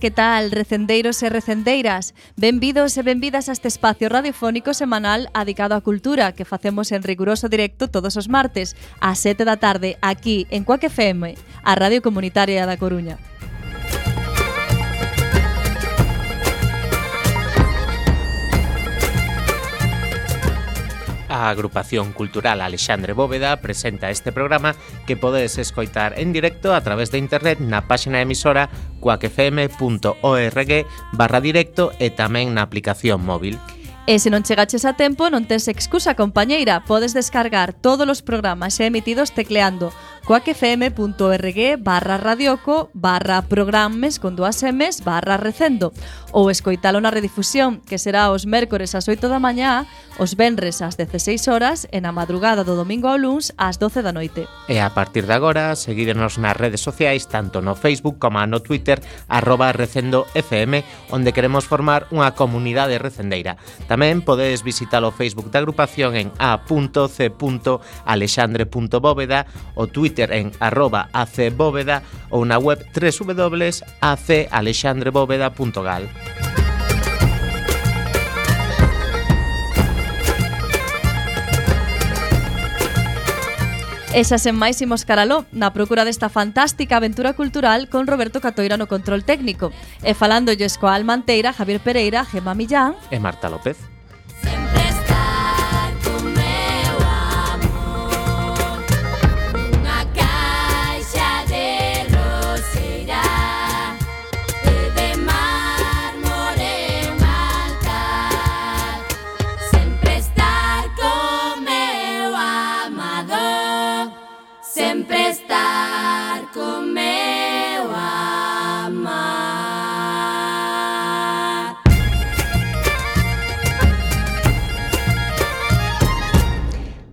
que tal, recendeiros e recendeiras? Benvidos e benvidas a este espacio radiofónico semanal adicado á cultura que facemos en riguroso directo todos os martes ás 7 da tarde aquí en Coac FM, a Radio Comunitaria da Coruña. A agrupación cultural Alexandre Bóveda presenta este programa que podedes escoitar en directo a través de internet na páxina emisora cuacfm.org barra directo e tamén na aplicación móvil. E se non chegaches a tempo, non tes excusa, compañeira. Podes descargar todos os programas xa emitidos tecleando coacfm.org barra radioco barra programes con dúas M's barra recendo ou escoitalo na redifusión que será os mércores ás 8 da mañá os venres ás 16 horas e na madrugada do domingo ao luns ás 12 da noite. E a partir de agora seguídenos nas redes sociais tanto no Facebook como no Twitter arroba recendo FM onde queremos formar unha comunidade recendeira. Tamén podedes visitar o Facebook da agrupación en a.c.alexandre.bóveda o Twitter Twitter en arroba acbóveda ou na web www.acalexandrebóveda.gal. E xa sen máis imos caraló na procura desta fantástica aventura cultural con Roberto Catoira no control técnico. E falándolle coa Almanteira, Javier Pereira, Gemma Millán e Marta López.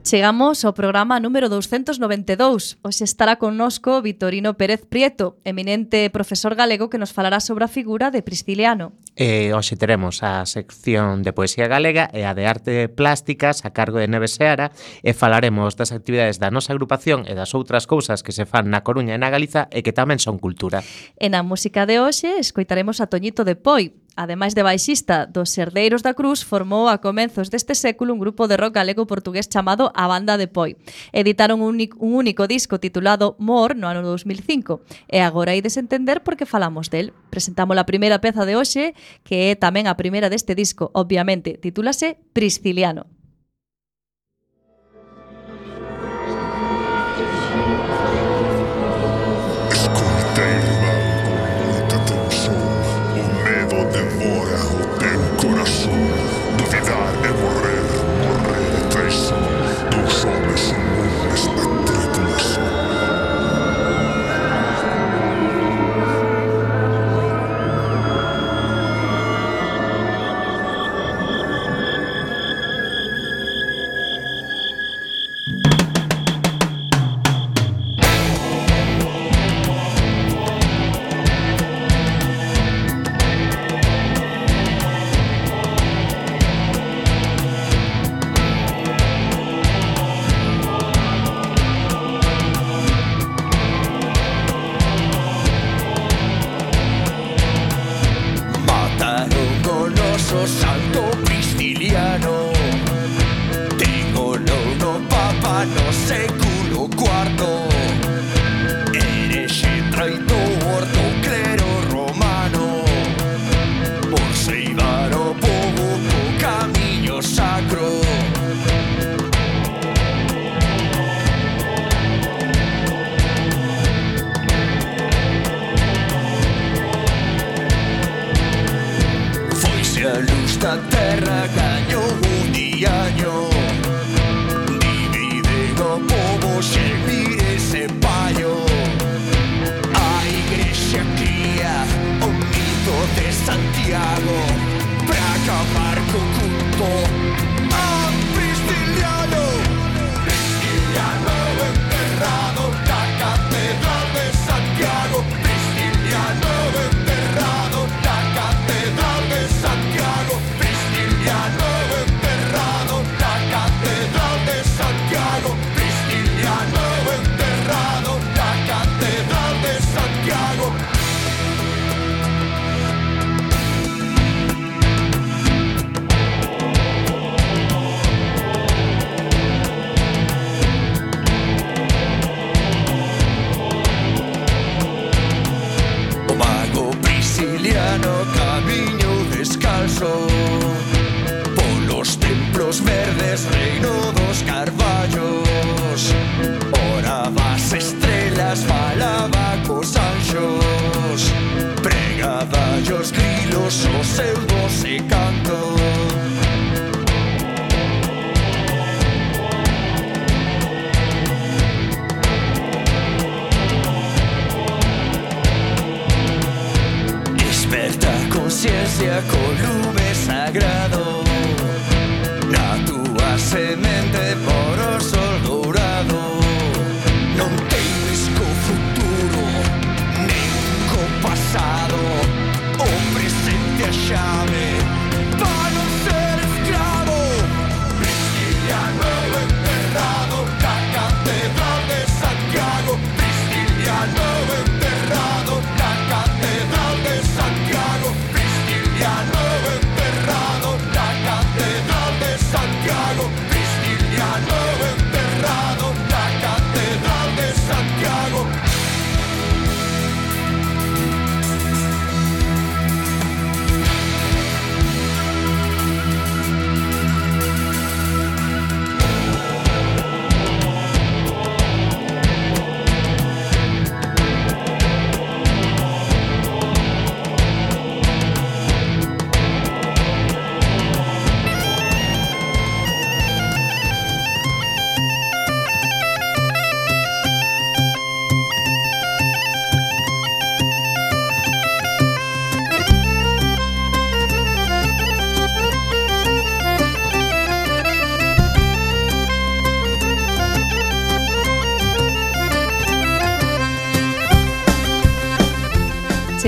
Chegamos ao programa número 292. Hoxe estará connosco Vitorino Pérez Prieto, eminente profesor galego que nos falará sobre a figura de Prisciliano. E hoxe teremos a sección de poesía galega e a de arte plásticas a cargo de Neves Seara e falaremos das actividades da nosa agrupación e das outras cousas que se fan na Coruña e na Galiza e que tamén son cultura. E na música de hoxe escoitaremos a Toñito de Poi, Ademais de baixista dos Herdeiros da Cruz, formou a comenzos deste século un grupo de rock galego portugués chamado A Banda de Poi. Editaron un, un único disco titulado Mor no ano 2005 e agora hai desentender por que falamos del. Presentamos a primeira peza de hoxe, que é tamén a primeira deste disco, obviamente, titúlase Prisciliano. Escutei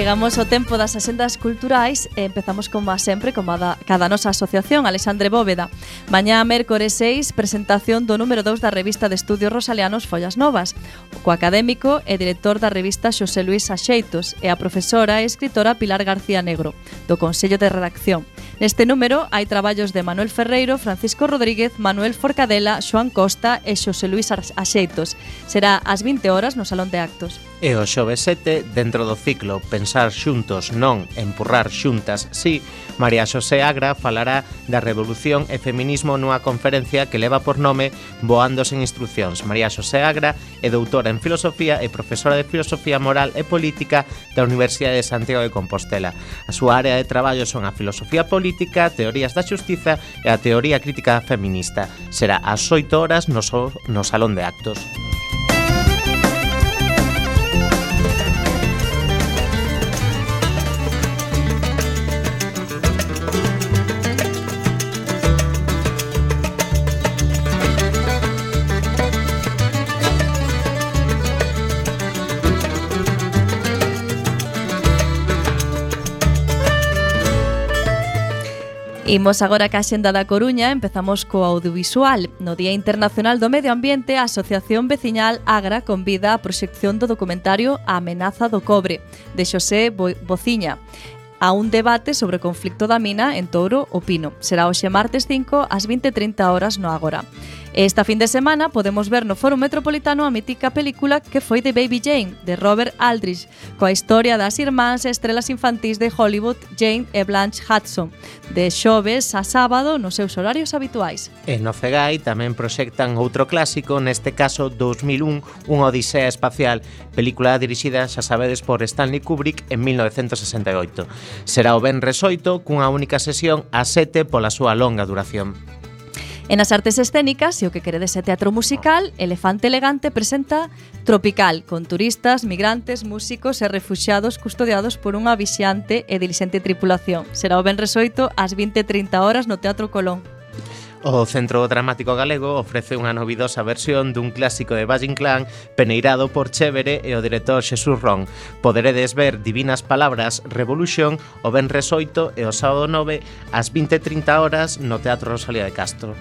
Chegamos ao tempo das asendas culturais e empezamos como a sempre como a da, cada nosa asociación Alexandre Bóveda. Mañá mércores 6 presentación do número 2 da revista de estudios rosalianos Follas Novas. O coacadémico e director da revista Xosé Luis Axeitos e a profesora e escritora Pilar García Negro do Consello de Redacción. Neste número hai traballos de Manuel Ferreiro, Francisco Rodríguez, Manuel Forcadela, Xoan Costa e Xosé Luis Axeitos. Será ás 20 horas no Salón de Actos e o xoves 7 dentro do ciclo Pensar xuntos non, empurrar xuntas sí, María Xosé Agra falará da revolución e feminismo nunha conferencia que leva por nome Voando sen instruccións. María Xosé Agra é doutora en filosofía e profesora de filosofía moral e política da Universidade de Santiago de Compostela. A súa área de traballo son a filosofía política, teorías da xustiza e a teoría crítica feminista. Será ás 8 horas no, so, no Salón de Actos. Imos agora ca xenda da Coruña, empezamos co audiovisual. No Día Internacional do Medio Ambiente, a Asociación Veciñal Agra convida a proxección do documentario A amenaza do cobre, de Xosé Bo Bociña a un debate sobre o conflicto da mina en Touro o Pino. Será hoxe martes 5 ás 20.30 horas no Agora. Esta fin de semana podemos ver no Foro Metropolitano a mítica película que foi de Baby Jane, de Robert Aldrich, coa historia das irmáns estrelas infantís de Hollywood Jane e Blanche Hudson, de xoves a sábado nos seus horarios habituais. E no Fegai tamén proxectan outro clásico, neste caso 2001, unha odisea espacial, película dirixida, xa sabedes, por Stanley Kubrick en 1968. Será o ben resoito, cunha única sesión a 7 pola súa longa duración. E nas artes escénicas, se o que queredes é teatro musical, Elefante Elegante presenta Tropical, con turistas, migrantes, músicos e refuxiados custodiados por unha vixiante e dilixente tripulación. Será o ben 8 ás 20.30 horas no Teatro Colón. O Centro Dramático Galego ofrece unha novidosa versión dun clásico de Valle Inclán peneirado por Chévere e o director Xesús Ron. Poderedes ver Divinas Palabras Revolución o Ben 8 e o sábado 9 ás 20.30 horas no Teatro Rosalía de Castro.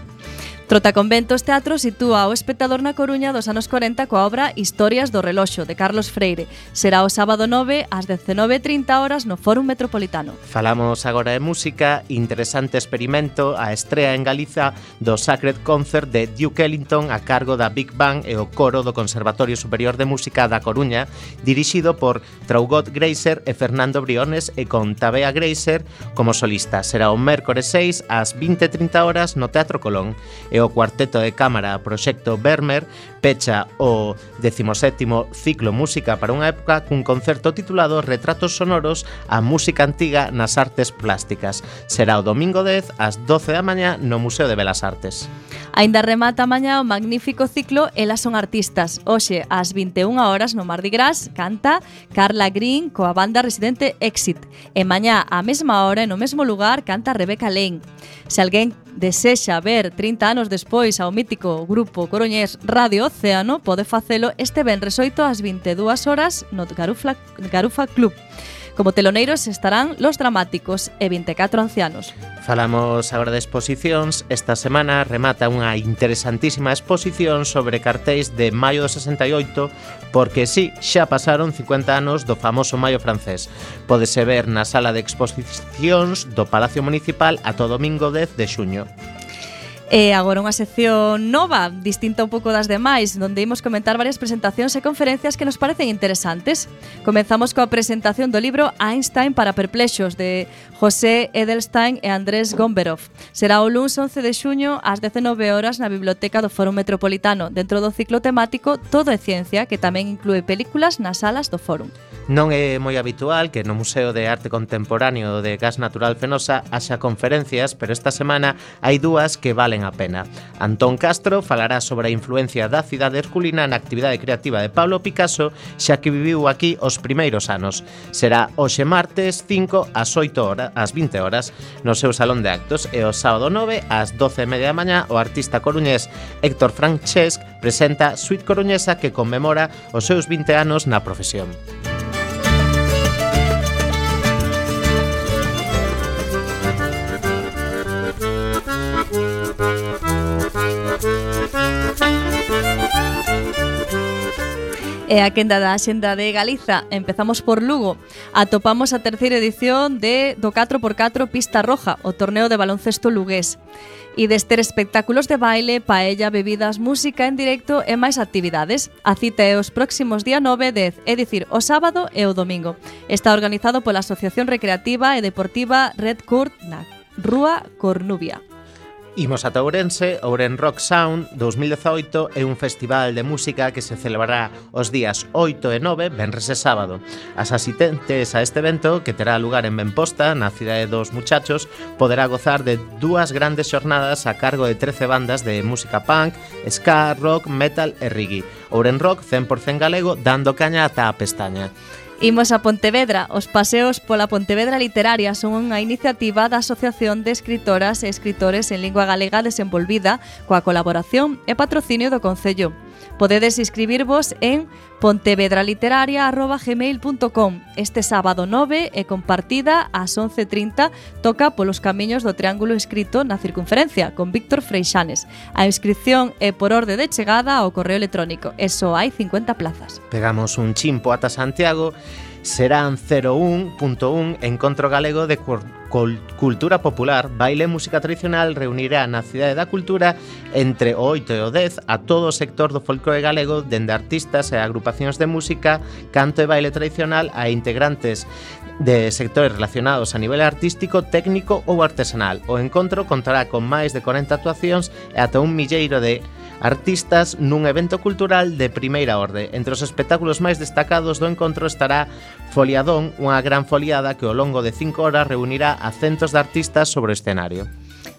Trotaconventos Teatro sitúa o espectador na Coruña dos anos 40 coa obra Historias do reloxo de Carlos Freire. Será o sábado 9 ás 19:30 horas no Fórum Metropolitano. Falamos agora de música, interesante experimento a estrea en Galiza do Sacred Concert de Duke Ellington a cargo da Big Bang e o coro do Conservatorio Superior de Música da Coruña, dirixido por Traugot Greiser e Fernando Briones e con Tabea Greiser como solista. Será o mércores 6 ás 20:30 horas no Teatro Colón. E o cuarteto de cámara Proxecto Vermeer Pecha o 17º ciclo Música para unha época cun concerto titulado Retratos sonoros a música antiga nas artes plásticas. Será o domingo 10 ás 12 da mañá no Museo de Belas Artes. Ainda remata mañá o magnífico ciclo Elas son artistas. Hoxe ás 21 horas no Mardi Gras canta Carla Green coa banda residente Exit. E mañá á mesma hora e no mesmo lugar canta Rebeca Lane. Se alguén desexa ver 30 anos despois ao mítico grupo coruñés Radio Océano pode facelo este venres 8 ás 22 horas no Garufa, Garufa Club. Como teloneiros estarán Los Dramáticos e 24 ancianos. Falamos agora de exposicións. Esta semana remata unha interesantísima exposición sobre cartéis de maio do 68 porque sí, xa pasaron 50 anos do famoso maio francés. Pódese ver na sala de exposicións do Palacio Municipal a todo domingo 10 de xuño. E agora unha sección nova, distinta un pouco das demais, onde imos comentar varias presentacións e conferencias que nos parecen interesantes. Comenzamos coa presentación do libro Einstein para perplexos de José Edelstein e Andrés Gomberov. Será o luns 11 de xuño ás 19 horas na Biblioteca do Fórum Metropolitano, dentro do ciclo temático Todo é Ciencia, que tamén inclúe películas nas salas do Fórum. Non é moi habitual que no Museo de Arte Contemporáneo de Gas Natural Fenosa haxa conferencias, pero esta semana hai dúas que valen a pena. Antón Castro falará sobre a influencia da cidade herculina na actividade creativa de Pablo Picasso, xa que viviu aquí os primeiros anos. Será hoxe martes 5 ás 8 horas, ás 20 horas no seu salón de actos e o sábado 9 ás 12 e media da mañá o artista coruñés Héctor Francesc presenta Suite Coruñesa que conmemora os seus 20 anos na profesión. e a quenda da Xenda de Galiza. Empezamos por Lugo. Atopamos a terceira edición de do 4x4 Pista Roja, o torneo de baloncesto lugués. E dester espectáculos de baile, paella, bebidas, música en directo e máis actividades. A cita é os próximos día 9 e 10, é dicir, o sábado e o domingo. Está organizado pola Asociación Recreativa e Deportiva Red Court na Rúa Cornubia. Imos ata Ourense, Ouren Rock Sound 2018 é un festival de música que se celebrará os días 8 e 9, venres e sábado. As asistentes a este evento, que terá lugar en Benposta, na cidade dos muchachos, poderá gozar de dúas grandes xornadas a cargo de 13 bandas de música punk, ska, rock, metal e reggae. Ouren Rock 100% galego dando caña ata a pestaña. Imos a Pontevedra. Os paseos pola Pontevedra Literaria son unha iniciativa da Asociación de Escritoras e Escritores en Lingua Galega desenvolvida coa colaboración e patrocinio do Concello. Podedes inscribirvos en pontevedraliteraria.gmail.com Este sábado 9 e compartida ás 11.30 toca polos camiños do Triángulo Escrito na circunferencia con Víctor Freixanes. A inscripción é por orde de chegada ao correo electrónico. Eso hai 50 plazas. Pegamos un chimpo ata Santiago serán 01.1 Encontro Galego de Cultura Popular, baile e música tradicional reunirá na Cidade da Cultura entre o 8 e o 10 a todo o sector do folclore galego, dende artistas e agrupacións de música, canto e baile tradicional a integrantes de sectores relacionados a nivel artístico, técnico ou artesanal. O encontro contará con máis de 40 actuacións e ata un milleiro de artistas nun evento cultural de primeira orde. Entre os espectáculos máis destacados do encontro estará Foliadón, unha gran foliada que ao longo de 5 horas reunirá a centos de artistas sobre o escenario.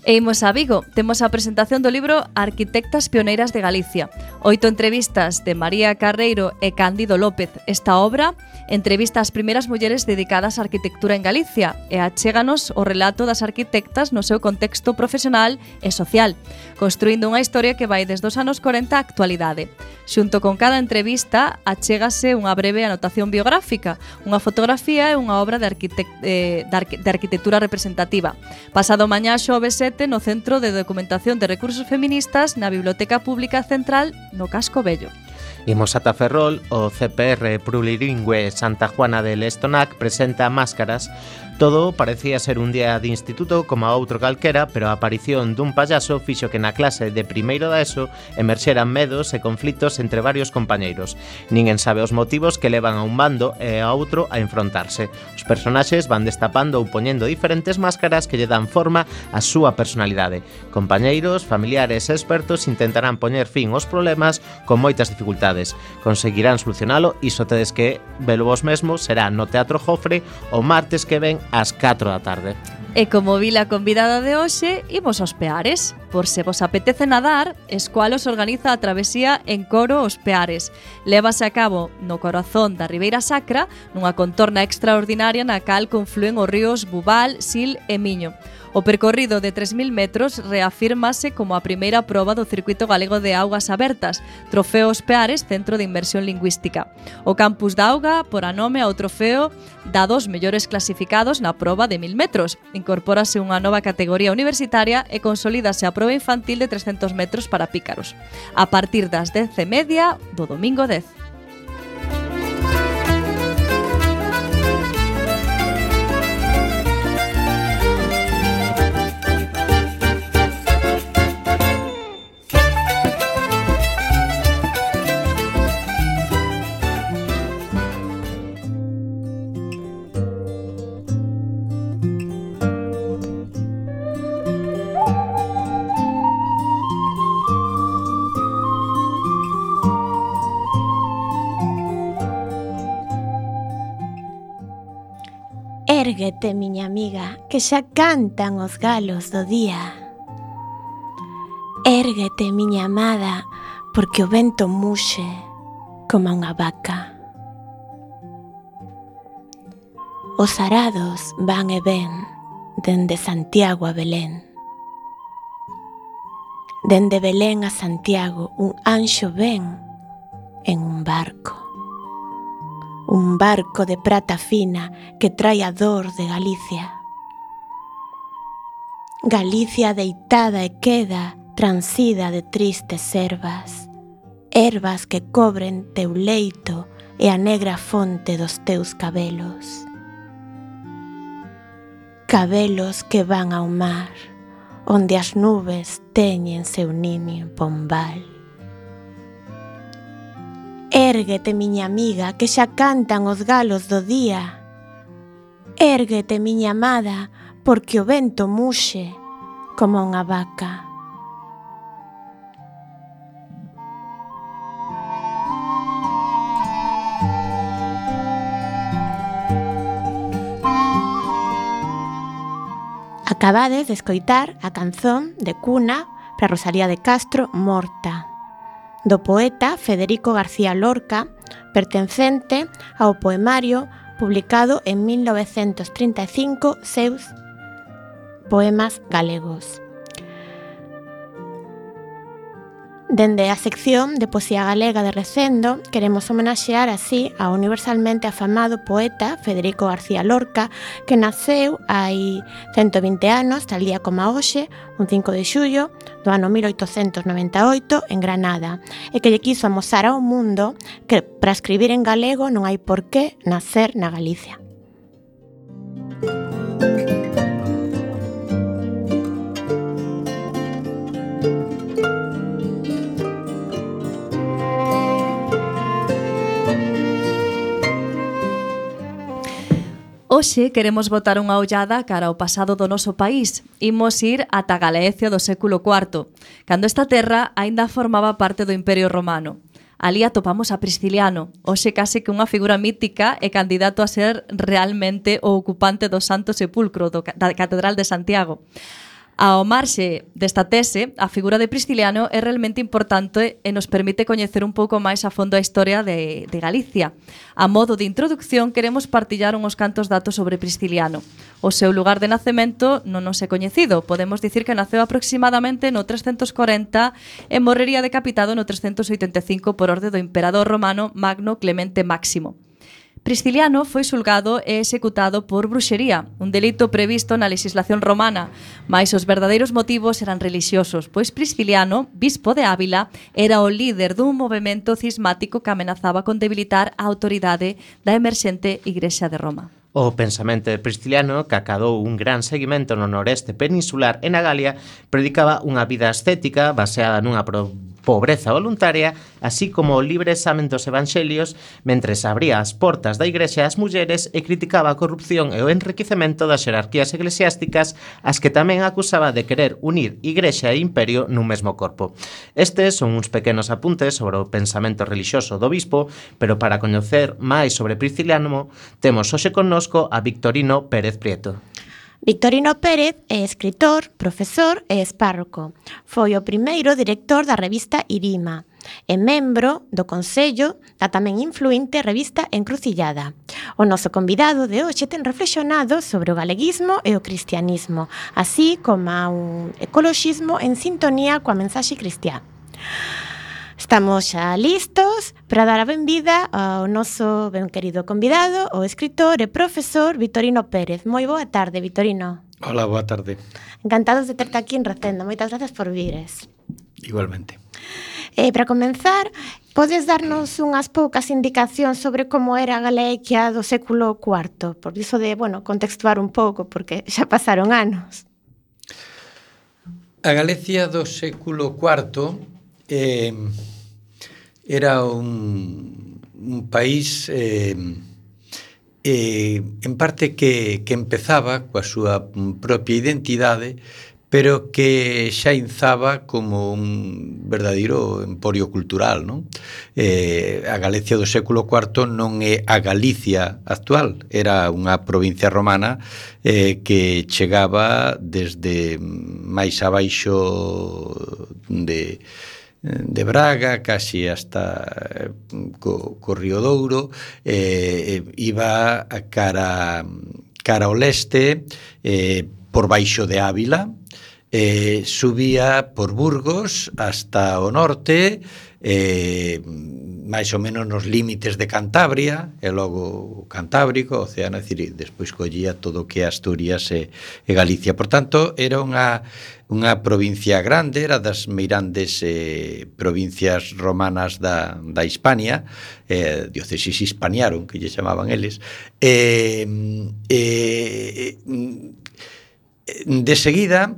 E imos a Vigo, temos a presentación do libro Arquitectas Pioneiras de Galicia. Oito entrevistas de María Carreiro e Cándido López. Esta obra entrevista as primeiras mulleres dedicadas á arquitectura en Galicia e achéganos o relato das arquitectas no seu contexto profesional e social, construindo unha historia que vai desde os anos 40 á actualidade. Xunto con cada entrevista, achégase unha breve anotación biográfica, unha fotografía e unha obra de, arquitect eh, de, arqu de arquitectura representativa. Pasado mañá xoves Rete no Centro de Documentación de Recursos Feministas na Biblioteca Pública Central no Casco Bello. Imos ata Ferrol, o CPR Plurilingüe Santa Juana del Estonac presenta máscaras Todo parecía ser un día de instituto como a outro calquera, pero a aparición dun payaso fixo que na clase de primeiro da ESO emerxeran medos e conflitos entre varios compañeiros. Ninguén sabe os motivos que levan a un bando e a outro a enfrontarse. Os personaxes van destapando ou poñendo diferentes máscaras que lle dan forma á súa personalidade. Compañeiros, familiares e expertos intentarán poñer fin aos problemas con moitas dificultades. Conseguirán solucionalo, iso tedes que velo vos mesmo, será no Teatro Jofre o martes que ven ás 4 da tarde. E como vila convidada de hoxe, imos aos Peares. Por se vos apetece nadar, Escualos organiza a travesía en coro os Peares. Lévase a cabo no corazón da Ribeira Sacra, nunha contorna extraordinaria na cal confluen os ríos Bubal, Sil e Miño. O percorrido de 3.000 metros reafirmase como a primeira proba do Circuito Galego de Augas Abertas, Trofeos Peares Centro de Inversión Lingüística. O Campus da Auga porá nome ao trofeo da dos mellores clasificados na proba de 1.000 metros. Incorpórase unha nova categoría universitaria e consolídase a proba infantil de 300 metros para pícaros, a partir das 10 e media do domingo 10. Quédate, miña amiga, que xa cantan os galos do día. Érguete, miña amada, porque o vento muxe como unha vaca. Os arados van e ven dende Santiago a Belén. Dende Belén a Santiago un anxo ven en un barco un barco de prata fina que trae a dor de Galicia. Galicia deitada e queda transida de tristes ervas, ervas que cobren teu leito e a negra fonte dos teus cabelos. Cabelos que van ao mar, onde as nubes teñen seu niño pombal. Érguete, miña amiga, que xa cantan os galos do día. Érguete, miña amada, porque o vento muxe como unha vaca. Acabades de escoitar a canzón de cuna para Rosalía de Castro Morta do poeta Federico García Lorca, pertencente ao poemario publicado en 1935 seus Poemas Galegos. Dende a sección de poesía galega de Recendo, queremos homenaxear así ao universalmente afamado poeta Federico García Lorca, que naceu hai 120 anos, tal día como hoxe, un 5 de xullo do ano 1898 en Granada, e que lle quiso amosar ao mundo que para escribir en galego non hai por qué nacer na Galicia. Hoxe queremos botar unha ollada cara ao pasado do noso país. Imos ir ata Galecia do século IV, cando esta terra aínda formaba parte do Imperio Romano. Ali atopamos a Prisciliano, hoxe case que unha figura mítica e candidato a ser realmente o ocupante do Santo Sepulcro do, da Catedral de Santiago. Ao marxe desta tese, a figura de Prisciliano é realmente importante e nos permite coñecer un pouco máis a fondo a historia de, de Galicia. A modo de introducción, queremos partillar unhos cantos datos sobre Prisciliano. O seu lugar de nacemento non nos é coñecido. Podemos dicir que naceu aproximadamente no 340 e morrería decapitado no 385 por orde do emperador romano Magno Clemente Máximo. Prisciliano foi xulgado e executado por bruxería, un delito previsto na legislación romana, mas os verdadeiros motivos eran relixiosos, pois Prisciliano, bispo de Ávila, era o líder dun movimento cismático que amenazaba con debilitar a autoridade da emerxente Igrexa de Roma. O pensamento de Prisciliano, que acadou un gran seguimento no noreste peninsular e na Galia, predicaba unha vida ascética baseada nunha pro pobreza voluntaria, así como o libre examen dos evangelios, mentres abría as portas da igrexa ás mulleres e criticaba a corrupción e o enriquecemento das xerarquías eclesiásticas, as que tamén acusaba de querer unir igrexa e imperio nun mesmo corpo. Estes son uns pequenos apuntes sobre o pensamento relixioso do bispo, pero para coñecer máis sobre Prisciliano, temos hoxe connosco a Victorino Pérez Prieto. Victorino Pérez é escritor, profesor e espárroco. Foi o primeiro director da revista Irima e membro do Consello da tamén influinte revista Encrucillada. O noso convidado de hoxe ten reflexionado sobre o galeguismo e o cristianismo, así como un ecoloxismo en sintonía coa mensaxe cristiá. Estamos xa listos para dar a benvida ao noso ben querido convidado, o escritor e profesor Vitorino Pérez. Moi boa tarde, Vitorino. Hola, boa tarde. Encantados de terte aquí en Recendo. Moitas gracias por vires. Igualmente. Eh, para comenzar, podes darnos unhas poucas indicacións sobre como era a Galequia do século IV, por iso de, bueno, contextuar un pouco, porque xa pasaron anos. A Galicia do século IV eh, era un, un país eh, eh, en parte que, que empezaba coa súa propia identidade, pero que xa inzaba como un verdadeiro emporio cultural. Non? Eh, a Galicia do século IV non é a Galicia actual, era unha provincia romana eh, que chegaba desde máis abaixo de de Braga, casi hasta eh, co, co Río Douro, eh, eh, iba a cara, cara ao leste, eh, por baixo de Ávila, eh, subía por Burgos hasta o norte, eh, máis ou menos nos límites de Cantabria e logo o Cantábrico, o Oceano, é dicir, despois collía todo o que Asturias e, e Galicia. Por tanto, era unha unha provincia grande, era das meirandes eh, provincias romanas da, da Hispania, eh, diocesis hispaniaron, que lle chamaban eles, eh, eh, mm, de seguida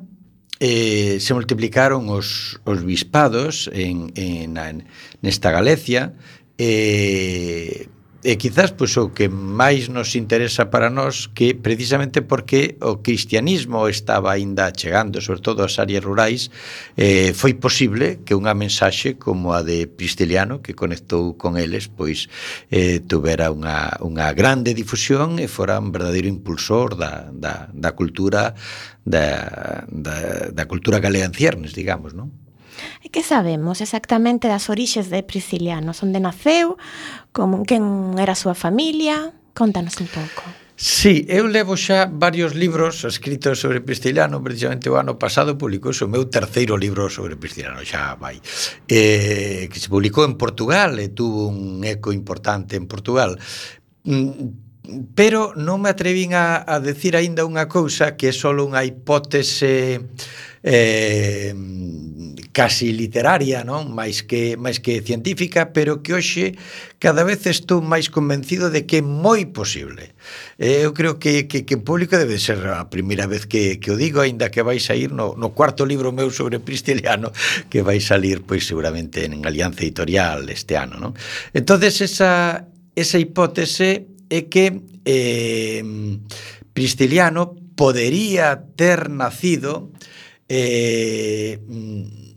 eh, se multiplicaron os, os bispados en, en, en nesta Galicia, eh, e quizás pois, o que máis nos interesa para nós que precisamente porque o cristianismo estaba aínda chegando, sobre todo ás áreas rurais, eh, foi posible que unha mensaxe como a de Pristiliano que conectou con eles, pois eh, tuvera unha, unha grande difusión e fora un verdadeiro impulsor da, da, da cultura da, da, da cultura galega en ciernes, digamos, non? E que sabemos exactamente das orixes de Prisciliano? Onde naceu? Como quen era a súa familia? Contanos un pouco. Sí, eu levo xa varios libros escritos sobre Prisciliano, precisamente o ano pasado publicou o meu terceiro libro sobre Prisciliano, xa vai, eh, que se publicou en Portugal e tuvo un eco importante en Portugal. Mm, pero non me atrevín a, a decir aínda unha cousa que é só unha hipótese eh, casi literaria, non? Mais que mais que científica, pero que hoxe cada vez estou máis convencido de que é moi posible. Eh, eu creo que, que, que en público debe ser a primeira vez que, que o digo, aínda que vai sair no, no cuarto libro meu sobre Pristiliano, que vai salir pois seguramente en Alianza Editorial este ano, non? Entonces esa esa hipótese é que eh, Pristiliano podería ter nacido eh,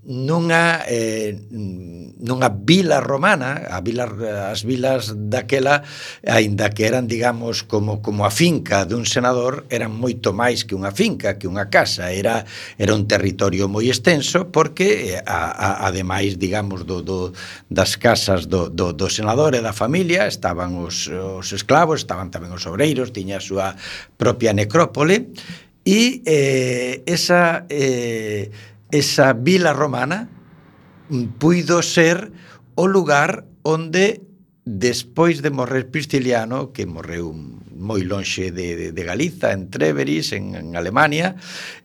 nunha eh, nunha vila romana, a vila, as vilas daquela, aínda que eran, digamos, como como a finca dun senador, eran moito máis que unha finca, que unha casa, era era un territorio moi extenso porque eh, a, a, ademais, digamos, do, do das casas do, do, do senador e da familia estaban os, os esclavos, estaban tamén os obreiros, tiña a súa propia necrópole. E eh, esa eh, esa vila romana mm, puido ser o lugar onde despois de morrer Pristiliano, que morreu moi lonxe de, de, de Galiza, en Treveris, en, en Alemania,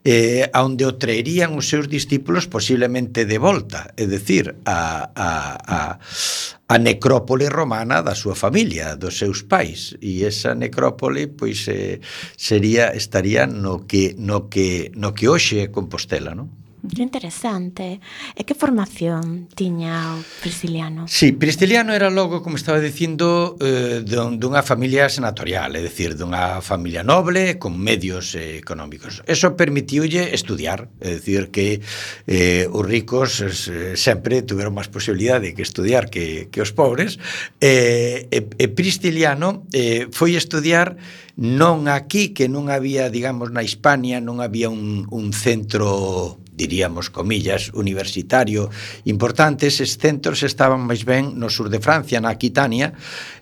eh, onde o traerían os seus discípulos posiblemente de volta, é dicir, a, a, a, a necrópole romana da súa familia, dos seus pais. E esa necrópole pois eh, sería estaría no que no que no que hoxe é Compostela, non? Que interesante. E que formación tiña o Prisciliano? Sí, Prisciliano era logo, como estaba dicindo, eh, dunha familia senatorial, é dicir, dunha familia noble con medios eh, económicos. Eso permitiulle estudiar, é dicir, que eh, os ricos eh, sempre tuveron máis posibilidade que estudiar que, que os pobres. Eh, e, e Prisciliano eh, foi estudiar non aquí, que non había, digamos, na Hispania, non había un, un centro diríamos comillas, universitario. Importante, eses centros estaban máis ben no sur de Francia, na Aquitania,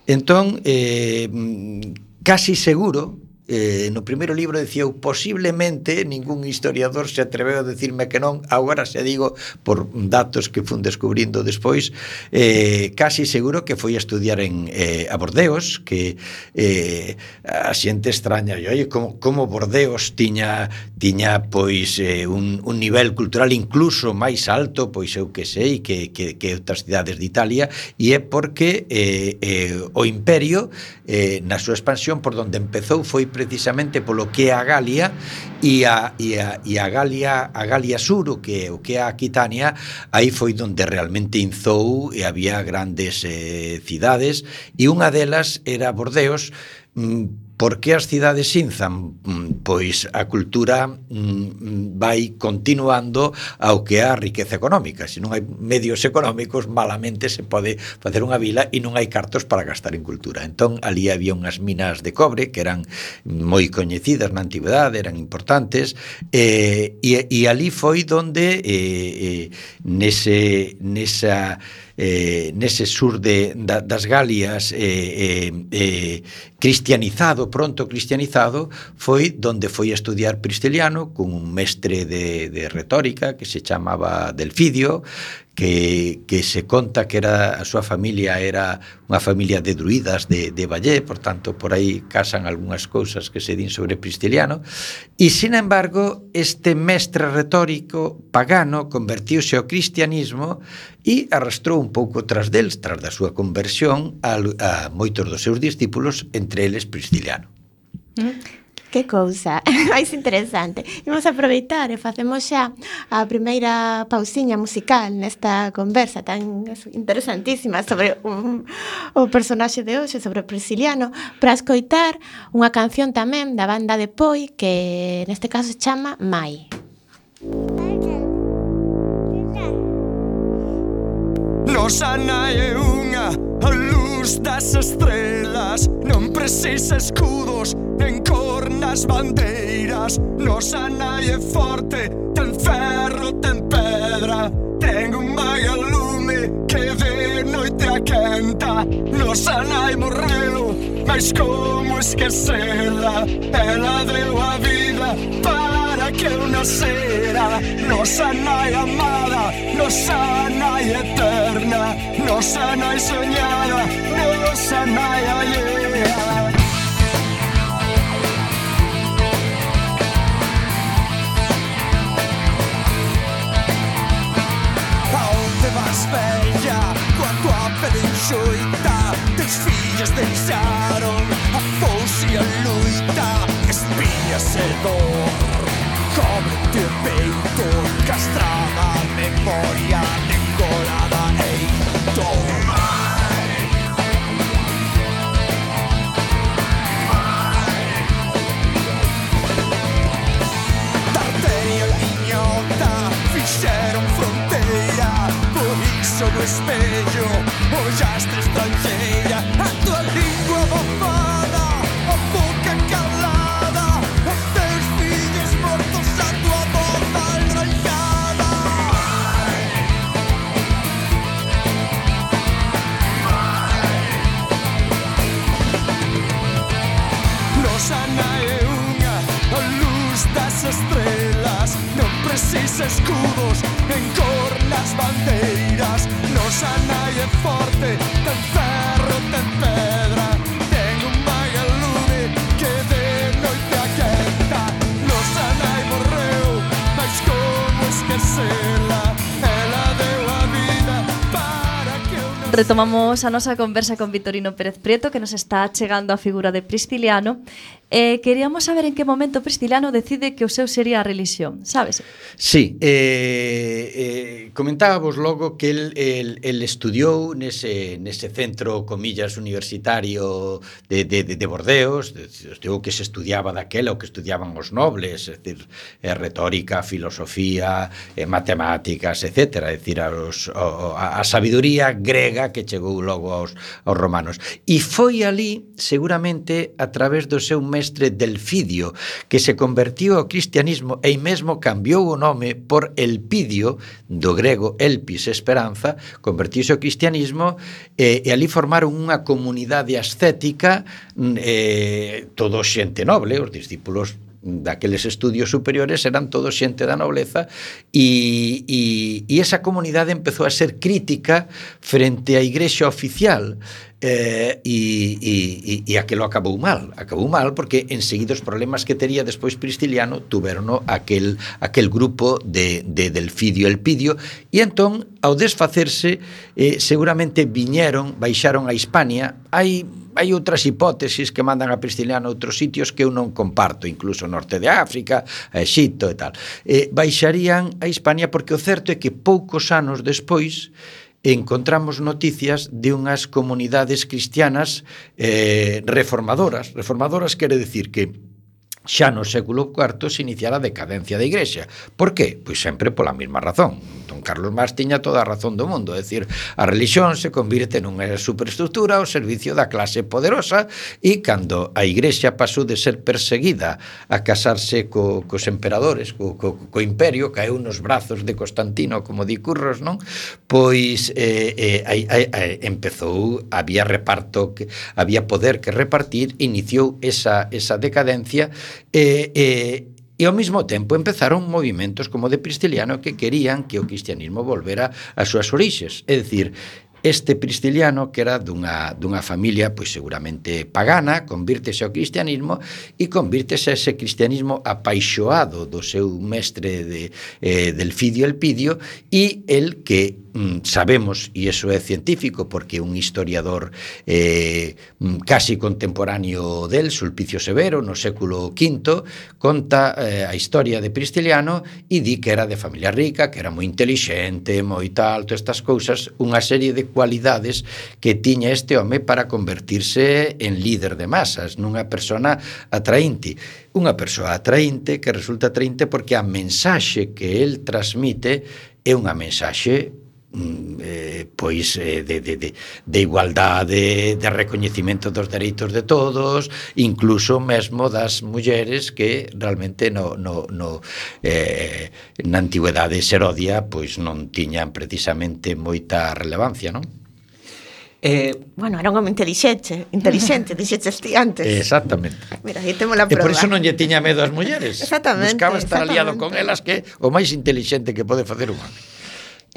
entón eh, casi seguro eh, no primeiro libro dicía eu posiblemente ningún historiador se atreveu a decirme que non agora se digo por datos que fun descubrindo despois eh, casi seguro que foi a estudiar en eh, a Bordeos que eh, a xente extraña e oi como, como Bordeos tiña tiña pois eh, un, un nivel cultural incluso máis alto pois eu que sei que, que, que outras cidades de Italia e é porque eh, eh, o imperio eh, na súa expansión por donde empezou foi precisamente polo que é a Galia e a, e a, e a Galia a Galia Sur, o que, o que é a Aquitania, aí foi onde realmente inzou e había grandes eh, cidades e unha delas era Bordeos mm, Por que as cidades sinzan? Mm, pois a cultura mm, mm, vai continuando ao que é a riqueza económica. Se non hai medios económicos, malamente se pode facer unha vila e non hai cartos para gastar en cultura. Entón, ali había unhas minas de cobre que eran moi coñecidas na antigüedade, eran importantes, e, e, e ali foi donde eh, eh, nese, nesa eh, nese sur de, da, das Galias eh, eh, eh, cristianizado, pronto cristianizado, foi donde foi a estudiar pristeliano cun mestre de, de retórica que se chamaba Delfidio, que, que se conta que era a súa familia era unha familia de druidas de, de Vallé, por tanto, por aí casan algunhas cousas que se din sobre Pristiliano, e, sin embargo, este mestre retórico pagano convertiuse ao cristianismo e arrastrou un pouco tras del, tras da súa conversión, a, a moitos dos seus discípulos, entre eles Pristiliano. Mm. Que cousa, ah, máis interesante. Imos aproveitar e facemos xa a primeira pausiña musical nesta conversa tan interesantísima sobre un, o personaxe de hoxe, sobre o Prisciliano, para escoitar unha canción tamén da banda de Poi que neste caso se chama Mai. Losana é unha a luz das estrelas Non precisa escudos en cor as bandeiras. Nosa nai é forte, ten ferro, ten pedra. Ten un maio lume que de noite a quenta Nosa nai morreu, mas como esquecela Ela deu a vida para que eu nascera Nosa nai amada, nosa nai eterna. Nosa nai soñada, nosa nai alheia xoita Teus fillos deixaron a fousa e a luita. Espiñas e dor Cobrete o peito Castrada a memoria Engolada e indomada Fixeron fronte sono e sveglio, ho già sta stancheglia, a tua lingua bofana, a bocca callata, a te il figlio sporto, sa tua bomba. No sana é a luz das estrelas, non precisa escudos en cor nas bandeiras Nos a nai é forte, ten ferro, ten pedra Ten un mai lume que de noite aquenta Nos a nai morreu, mas como esquecela Ela deu a vida para que eu non... Retomamos a nosa conversa con Vitorino Pérez Prieto Que nos está chegando a figura de Prisciliano. Eh, queríamos saber en que momento Prisciliano decide que o seu sería a religión, sabes? Sí, eh, eh, comentábamos logo que el, el, el estudiou nese, nese centro, comillas, universitario de, de, de, de Bordeos, estudiou que se estudiaba daquela o que estudiaban os nobles, é decir, eh, retórica, filosofía, eh, matemáticas, etc. É decir, a, os, a, a sabiduría grega que chegou logo aos, aos romanos. E foi ali, seguramente, a través do seu método mestre Delfidio, que se convertiu ao cristianismo e mesmo cambiou o nome por Elpidio, do grego Elpis, esperanza, convertiuse ao cristianismo e, e ali formaron unha comunidade ascética mm, eh, todo xente noble, os discípulos daqueles estudios superiores eran todos xente da nobleza e, e, e esa comunidade empezou a ser crítica frente á igrexa oficial eh, e, e, e aquelo acabou mal. Acabou mal porque enseguida os problemas que tería despois Pristiliano tuverono aquel, aquel grupo de, de Delfidio Elpidio e entón ao desfacerse eh, seguramente viñeron, baixaron a Hispania. Hai hai outras hipótesis que mandan a Pristiliano a outros sitios que eu non comparto, incluso norte de África, a Egipto e tal. Eh, baixarían a Hispania porque o certo é que poucos anos despois encontramos noticias de unhas comunidades cristianas eh, reformadoras. Reformadoras quere decir que xa no século IV se iniciara a decadencia da Igrexa. Por que? Pois sempre pola mesma razón. Don Carlos Marx tiña toda a razón do mundo, é dicir, a religión se convirte nunha superestructura ao servicio da clase poderosa e cando a Igrexa pasou de ser perseguida a casarse co, cos emperadores, co, co, co imperio, caeu nos brazos de Constantino, como di Curros, non? Pois eh, eh, aí, aí, empezou, había reparto, que, había poder que repartir, iniciou esa, esa decadencia E, e, e ao mesmo tempo empezaron movimentos como de Pristiliano que querían que o cristianismo volvera ás súas orixes. É dicir, este pristiliano que era dunha, dunha familia pois seguramente pagana, convírtese ao cristianismo e convírtese a ese cristianismo apaixoado do seu mestre de eh, Delfidio Elpidio e el que Mm, sabemos, e iso é científico, porque un historiador eh, mm, casi contemporáneo del, Sulpicio Severo, no século V, conta eh, a historia de Pristiliano e di que era de familia rica, que era moi intelixente, moi tal, todas estas cousas, unha serie de cualidades que tiña este home para convertirse en líder de masas, nunha persona atraente. Unha persoa atraente que resulta atraente porque a mensaxe que el transmite é unha mensaxe Mm, eh, pois eh, de, de, de, de igualdade de recoñecimento dos dereitos de todos incluso mesmo das mulleres que realmente no, no, no, eh, na antigüedade serodia pois non tiñan precisamente moita relevancia non? Eh, bueno, era un home inteligente, inteligente, dixeche ti antes. Exactamente. Mira, aí temos a prova. E por iso non lle tiña medo ás mulleres. Exactamente. Buscaba estar aliado con elas que o máis inteligente que pode facer un home.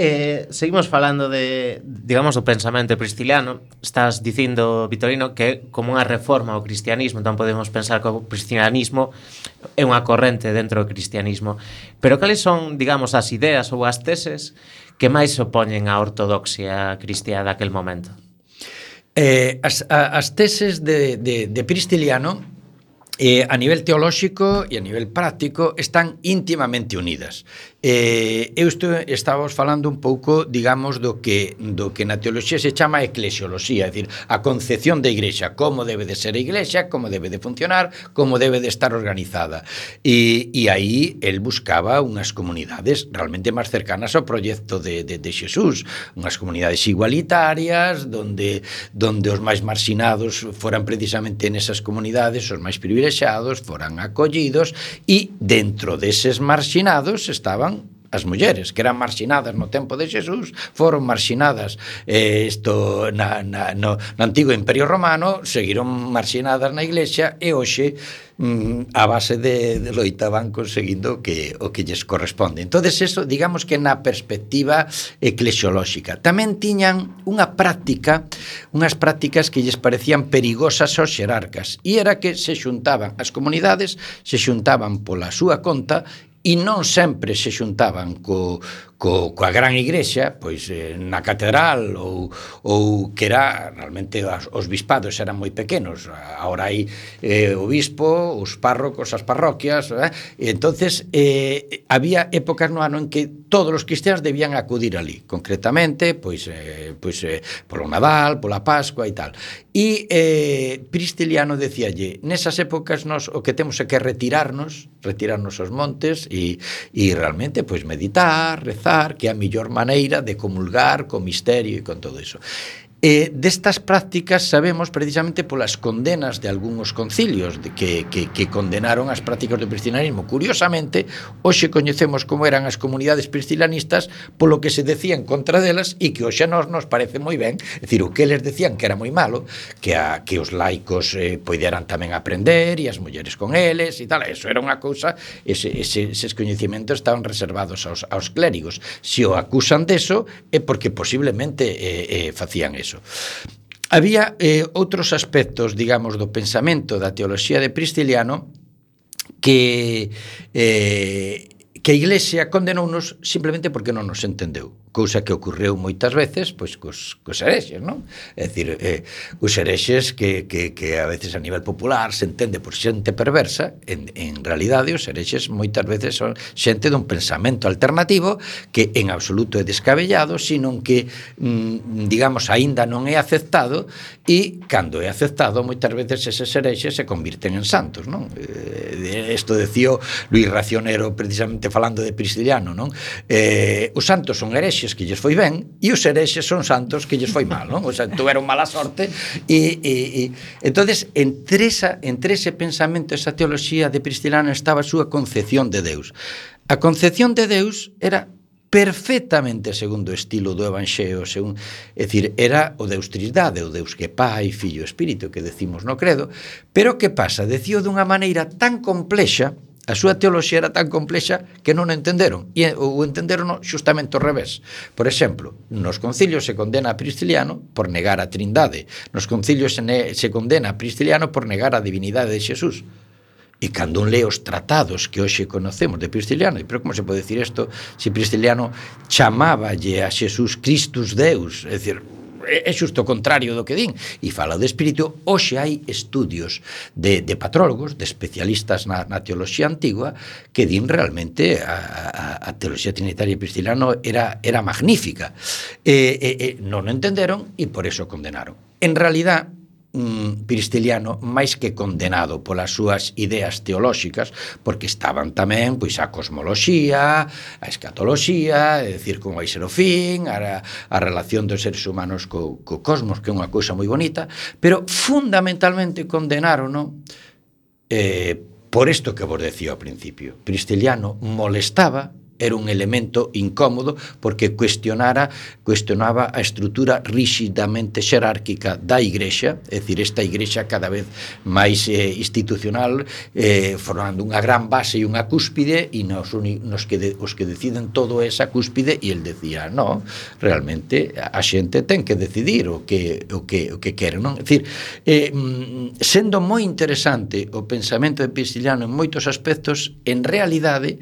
Eh, seguimos falando de, digamos, do pensamento prisciliano. Estás dicindo, Vitorino, que como unha reforma ao cristianismo, entón podemos pensar que o cristianismo é unha corrente dentro do cristianismo. Pero cales son, digamos, as ideas ou as teses que máis opoñen á ortodoxia cristiá daquel momento? Eh, as, a, as teses de, de, de Pristiliano eh, a nivel teolóxico e a nivel práctico están íntimamente unidas Eh, eu estou, estábamos falando un pouco, digamos, do que, do que na teoloxía se chama eclesioloxía, é dicir, a concepción da igrexa, como debe de ser a igrexa, como debe de funcionar, como debe de estar organizada. E, e aí el buscaba unhas comunidades realmente máis cercanas ao proxecto de, de, de Xesús, unhas comunidades igualitarias, donde, donde os máis marxinados foran precisamente nesas comunidades, os máis privilexiados foran acollidos, e dentro deses marxinados estaban as mulleres que eran marxinadas no tempo de Xesús foron marxinadas eh, isto na, na, no, no antigo Imperio Romano seguiron marxinadas na iglesia e hoxe mm, a base de, de loita van conseguindo que, o que lles corresponde. Entonces eso digamos que na perspectiva eclesiolóxica. Tamén tiñan unha práctica unhas prácticas que lles parecían perigosas aos xerarcas e era que se xuntaban as comunidades se xuntaban pola súa conta e non sempre se xuntaban co, co, coa gran igrexa, pois eh, na catedral ou, ou que era realmente as, os bispados eran moi pequenos, agora hai eh, o bispo, os párrocos, as parroquias, eh? e entonces eh, había épocas no ano en que todos os cristianos debían acudir ali, concretamente, pois, eh, pois eh, polo Nadal, pola Pascua e tal. E eh, Pristiliano decíalle, nesas épocas nos o que temos é que retirarnos, retirarnos aos montes e, e realmente pois meditar, rezar, rezar, que é a mellor maneira de comulgar co misterio e con todo iso. E destas prácticas sabemos precisamente polas condenas de algúns concilios de que, que, que condenaron as prácticas do priscilanismo. Curiosamente, hoxe coñecemos como eran as comunidades priscilanistas polo que se decían contra delas e que hoxe nos nos parece moi ben, é dicir, o que eles decían que era moi malo, que a, que os laicos eh, poideran tamén aprender e as mulleres con eles e tal, eso era unha cousa, ese, ese, eses coñecementos estaban reservados aos, aos clérigos. Se o acusan deso é porque posiblemente eh, eh, facían eso eso. Había eh, outros aspectos, digamos, do pensamento da teoloxía de Pristiliano que eh, que a Iglesia condenounos simplemente porque non nos entendeu cousa que ocorreu moitas veces pois cos, cos herexes, non? É dicir, eh, os herexes que, que, que a veces a nivel popular se entende por xente perversa, en, en realidade os herexes moitas veces son xente dun pensamento alternativo que en absoluto é descabellado, sino que, mm, digamos, aínda non é aceptado e cando é aceptado moitas veces eses herexes se convirten en santos, non? Eh, isto decía Luis Racionero precisamente falando de Prisciliano, non? Eh, os santos son herexes herexes que lles foi ben e os herexes son santos que lles foi mal, non? O sea, tuveron mala sorte e, e, e... entonces entre esa entre ese pensamento, esa teoloxía de Pristilano estaba a súa concepción de Deus. A concepción de Deus era perfectamente segundo o estilo do Evanxeo, según, é dicir, era o Deus Trisdade, o Deus que Pai, Filho e Espírito, que decimos no credo, pero que pasa? Decío dunha maneira tan complexa A súa teoloxía era tan complexa que non o entenderon, e o entenderon xustamente ao revés. Por exemplo, nos concilios se condena a Prisciliano por negar a Trindade, nos concilios se, ne, se condena a Prisciliano por negar a divinidade de Xesús. E cando un lee os tratados que hoxe conocemos de Prisciliano, pero como se pode dicir isto se Prisciliano chamáballe a Xesús Cristus Deus? É dicir, é xusto o contrario do que din. E fala de espírito, hoxe hai estudios de, de patrólogos, de especialistas na, na teoloxía antigua que din realmente a, a, a teoloxía trinitaria pristilano era, era magnífica. E, e, e non o entenderon e por eso condenaron. En realidad mm, Piristeliano máis que condenado polas súas ideas teolóxicas, porque estaban tamén pois a cosmoloxía, a escatoloxía, é dicir, como vai ser o fin, a, a relación dos seres humanos co, co cosmos, que é unha cousa moi bonita, pero fundamentalmente condenaron ¿no? eh, por isto que vos decía ao principio. Pristeliano molestaba era un elemento incómodo porque cuestionara cuestionaba a estrutura rígidamente xerárquica da igrexa, é dicir, esta igrexa cada vez máis eh, institucional eh, formando unha gran base e unha cúspide e nos, nos que de, os que deciden todo esa cúspide e el decía, no, realmente a xente ten que decidir o que o que o que quere, non? É dicir, eh, mm, sendo moi interesante o pensamento de Prisciliano en moitos aspectos, en realidade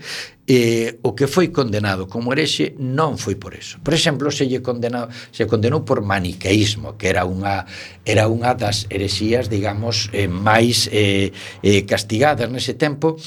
eh, o que foi condenado como herexe non foi por eso. Por exemplo, se lle condenado, se condenou por maniqueísmo, que era unha era unha das herexías, digamos, eh, máis eh, eh, castigadas nese tempo,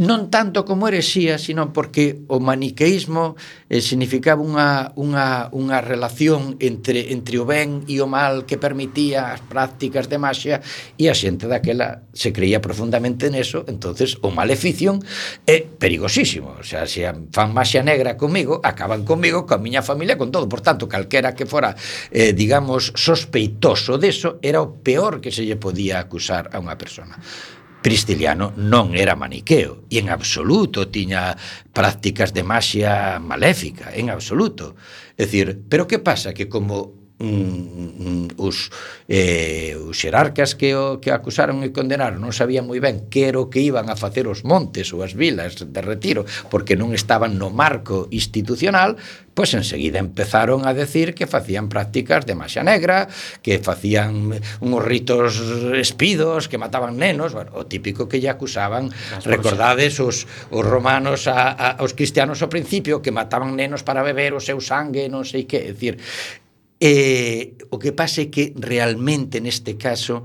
non tanto como herexía, sino porque o maniqueísmo eh, significaba unha, unha, unha relación entre, entre o ben e o mal que permitía as prácticas de maxia e a xente daquela se creía profundamente neso, entonces o maleficio é perigosísimo. O sea, se fan maxia negra comigo, acaban comigo, coa miña familia, con todo. Por tanto, calquera que fora, eh, digamos, sospeitoso deso, era o peor que se lle podía acusar a unha persona. Pristiliano non era maniqueo e en absoluto tiña prácticas de maxia maléfica, en absoluto. É dicir, pero que pasa que como Mm, mm, mm, os, eh, os xerarcas que, o, que acusaron e condenaron non sabían moi ben que era o que iban a facer os montes ou as vilas de retiro porque non estaban no marco institucional pois enseguida empezaron a decir que facían prácticas de maxa negra que facían unos ritos espidos que mataban nenos bueno, o típico que lle acusaban. Recordades os, os romanos a, a, aos cristianos ao principio que mataban nenos para beber o seu sangue non sei que é dicir, Eh, o que pasa é que realmente neste caso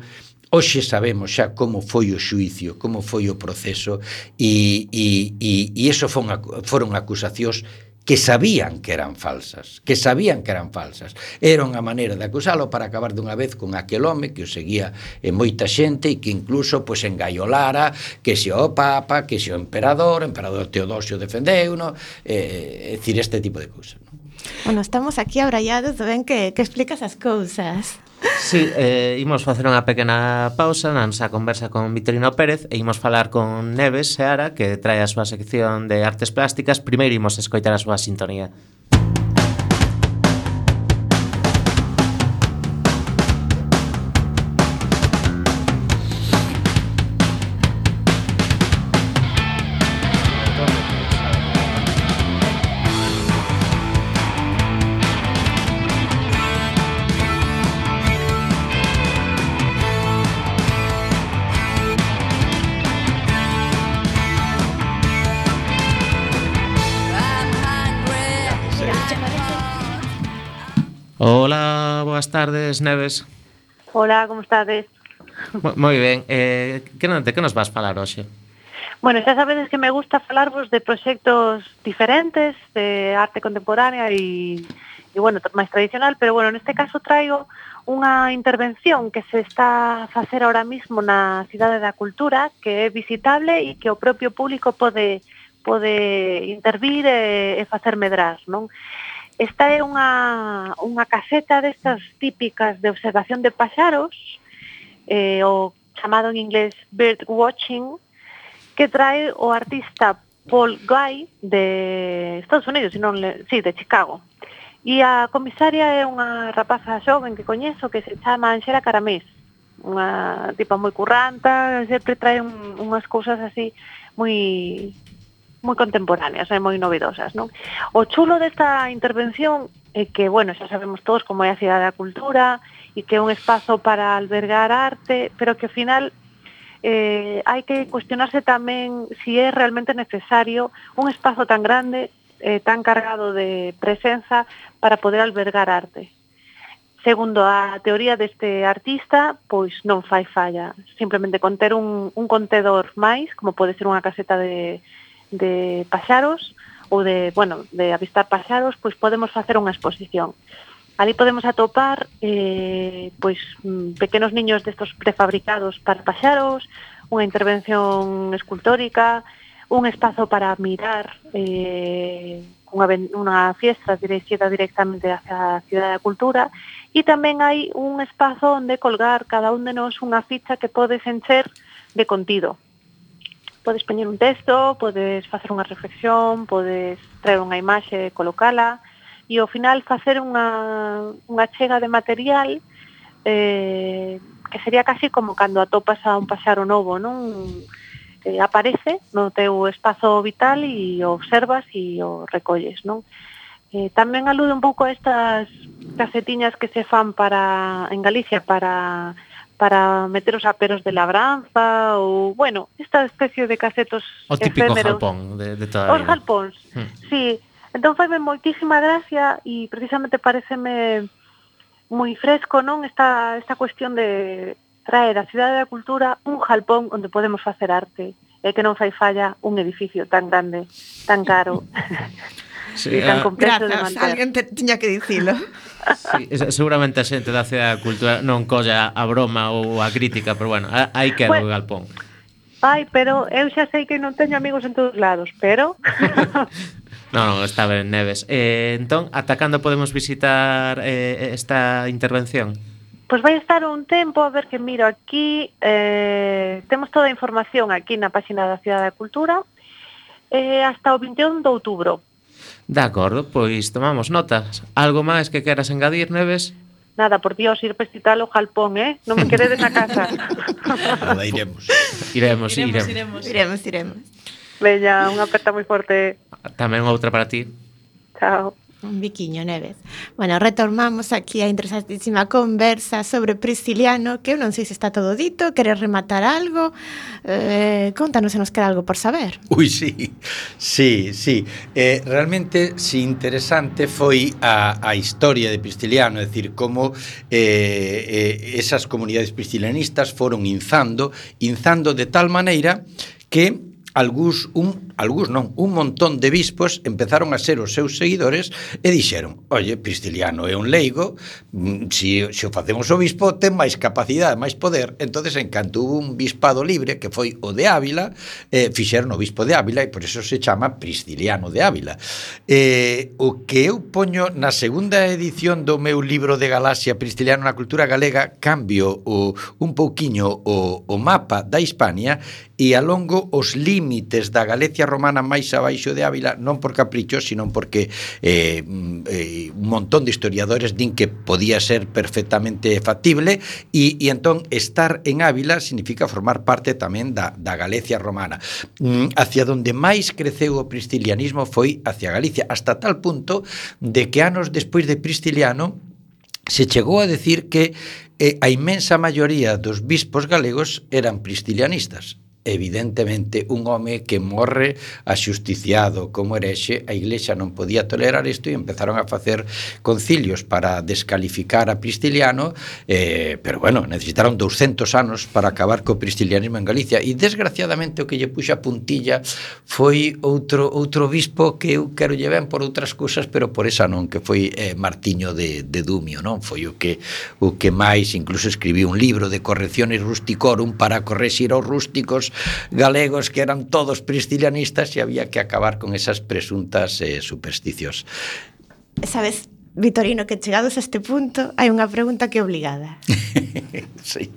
Hoxe sabemos xa como foi o xuicio, como foi o proceso e, e, e, e eso foron, foron acusacións que sabían que eran falsas, que sabían que eran falsas. Era unha maneira de acusalo para acabar dunha vez con aquel home que o seguía en moita xente e que incluso pois, pues, engaiolara que se o Papa, que se o Emperador, o Emperador Teodosio defendeu, no? eh, decir, este tipo de cousas. Bueno, estamos aquí abrallados, ven que, que explicas as cousas. Sí, eh, imos facer unha pequena pausa na nosa conversa con Vitorino Pérez e imos falar con Neves Seara que trae a súa sección de artes plásticas. Primeiro imos escoitar a súa sintonía. tardes, Neves. Hola, como estades? Moi ben, eh, que, de que nos vas falar hoxe? Bueno, xa sabedes que me gusta falarvos de proxectos diferentes de arte contemporánea e, e bueno, máis tradicional, pero bueno, neste caso traigo unha intervención que se está a facer ahora mismo na Cidade da Cultura, que é visitable e que o propio público pode pode intervir e, e facer medrar, non? Esta é unha, unha caseta destas típicas de observación de paxaros, eh, o chamado en inglés bird watching, que trae o artista Paul Guy de Estados Unidos, non le, sí, de Chicago. E a comisaria é unha rapaza xoven que coñezo que se chama Anxela Caramés, unha tipa moi curranta, sempre trae un, unhas cousas así moi moi contemporáneas e moi novedosas, non? O chulo desta intervención é que, bueno, xa sabemos todos como é a Cidade da Cultura e que é un espazo para albergar arte, pero que ao final eh, hai que cuestionarse tamén si é realmente necesario un espazo tan grande, eh, tan cargado de presenza para poder albergar arte. Segundo a teoría deste artista, pois non fai falla. Simplemente con ter un, un contedor máis, como pode ser unha caseta de, de paxaros ou de, bueno, de avistar paxaros, pois podemos facer unha exposición. Ali podemos atopar eh, pois mm, pequenos niños destos prefabricados para paxaros, unha intervención escultórica, un espazo para mirar eh, unha, unha fiesta dirigida directamente hacia a Cidade da Cultura e tamén hai un espazo onde colgar cada un de nós unha ficha que podes encher de contido podes poñer un texto, podes facer unha reflexión, podes traer unha imaxe e colocala, e ao final facer unha, unha chega de material eh, que sería casi como cando atopas a un paxaro novo, non? Eh, aparece no teu espazo vital e o observas e o recolles, non? Eh, tamén alude un pouco a estas casetiñas que se fan para en Galicia para para meter os aperos de labranza ou, bueno, esta especie de casetos O típico efémeros. jalpón de, de toda a vida. Os jalpóns, hmm. sí. Entón faime moitísima gracia e precisamente pareceme moi fresco, non? Esta, esta cuestión de traer a Cidade da Cultura un jalpón onde podemos facer arte e que non fai falla un edificio tan grande, tan caro. Sí, e tan ah. complexo Grazas, de manter. alguén te, tiña que dicilo. Sí, seguramente a xente da CEA Cultura non colla a broma ou a crítica, pero bueno, aí queda pues, o galpón. Ai, pero eu xa sei que non teño amigos en todos lados, pero... non, non, está ben, Neves. Eh, entón, ata cando podemos visitar eh, esta intervención? Pois vai estar un tempo, a ver que miro aquí, eh, temos toda a información aquí na página da Cidade da Cultura, eh, hasta o 21 de outubro. De acordo, pois tomamos notas. Algo máis que queras engadir, Neves? Nada, por Dios, ir pestitar o jalpón, eh? Non me queredes na casa. Nada, iremos. Iremos, iremos. Iremos, iremos. iremos, iremos. Veña, unha aperta moi forte. Tamén outra para ti. Chao un biquiño, Neves. Bueno, retomamos aquí a interesantísima conversa sobre Prisciliano, que eu non sei se está todo dito, queres rematar algo? Eh, contanos se nos queda algo por saber. Ui, sí, sí, sí. Eh, realmente, si sí, interesante foi a, a historia de Prisciliano, é dicir, como eh, eh, esas comunidades priscilianistas foron inzando, inzando de tal maneira que algúns un algúns non, un montón de bispos empezaron a ser os seus seguidores e dixeron, oye, Pristiliano é un leigo, mm, se, se o facemos obispo ten máis capacidade, máis poder, entonces en canto hubo un bispado libre que foi o de Ávila, eh, fixeron o bispo de Ávila e por eso se chama Pristiliano de Ávila. Eh, o que eu poño na segunda edición do meu libro de Galaxia Pristiliano na cultura galega, cambio o, un pouquiño o, o mapa da Hispania e alongo os límites da Galicia romana máis abaixo de Ávila non por capricho, sino porque eh, mm, eh, un montón de historiadores din que podía ser perfectamente factible e, e entón estar en Ávila significa formar parte tamén da, da Galicia romana. Mm, hacia donde máis creceu o pristilianismo foi hacia Galicia, hasta tal punto de que anos despois de Pristiliano se chegou a decir que eh, a inmensa maioría dos bispos galegos eran pristilianistas evidentemente un home que morre axusticiado como herexe, a Iglesia non podía tolerar isto e empezaron a facer concilios para descalificar a Pristiliano, eh, pero bueno, necesitaron 200 anos para acabar co pristilianismo en Galicia e desgraciadamente o que lle puxa a puntilla foi outro outro bispo que eu quero lle ben por outras cousas, pero por esa non, que foi eh, Martiño de, de Dumio, non? Foi o que o que máis incluso escribiu un libro de correcciones rusticorum para correxir aos rústicos galegos que eran todos priscilianistas e había que acabar con esas presuntas eh, supersticios. Sabes, Vitorino, que chegados a este punto hai unha pregunta que é obligada. sí.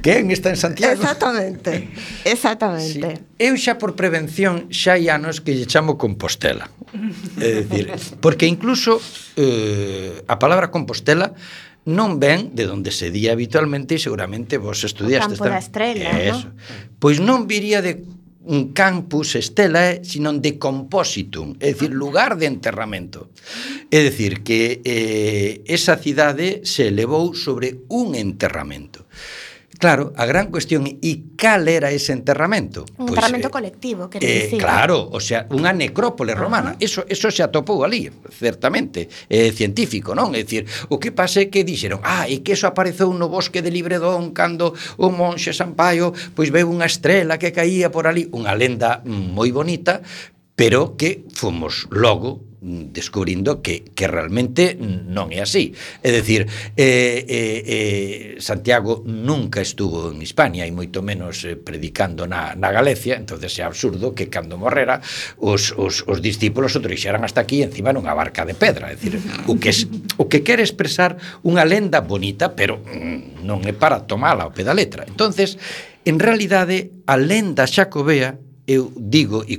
Quen está en Santiago? Exactamente, exactamente. Sí. Eu xa por prevención xa hai anos que lle chamo Compostela. É dicir, porque incluso eh, a palabra Compostela non ven de onde se día habitualmente e seguramente vos estudiaste. O campo da estrela, Eso. ¿no? Pois non viría de un campus estela, eh, sino de compositum, é dicir, lugar de enterramento. É dicir, que eh, esa cidade se elevou sobre un enterramento. Claro, a gran cuestión e cal era ese enterramento? Un pues, enterramento eh, colectivo, que eh, dicir. Claro, o sea, unha necrópole romana. Uh -huh. Eso eso se atopou ali, certamente, eh, científico, non? É dicir, o que pase é que dixeron, ah, e que eso apareceu no bosque de Libredón cando o monxe Sampaio pois veu unha estrela que caía por ali, unha lenda moi bonita, pero que fomos logo Mm, descubrindo que, que realmente non é así. É dicir, eh, eh, eh, Santiago nunca estuvo en Hispania e moito menos eh, predicando na, na Galicia, entonces é absurdo que cando morrera os, os, os discípulos o trixeran hasta aquí encima nunha barca de pedra. É dicir, o que, es, o que quere expresar unha lenda bonita, pero mm, non é para tomala ao pé da letra. entonces en realidade, a lenda xacobea, eu digo, e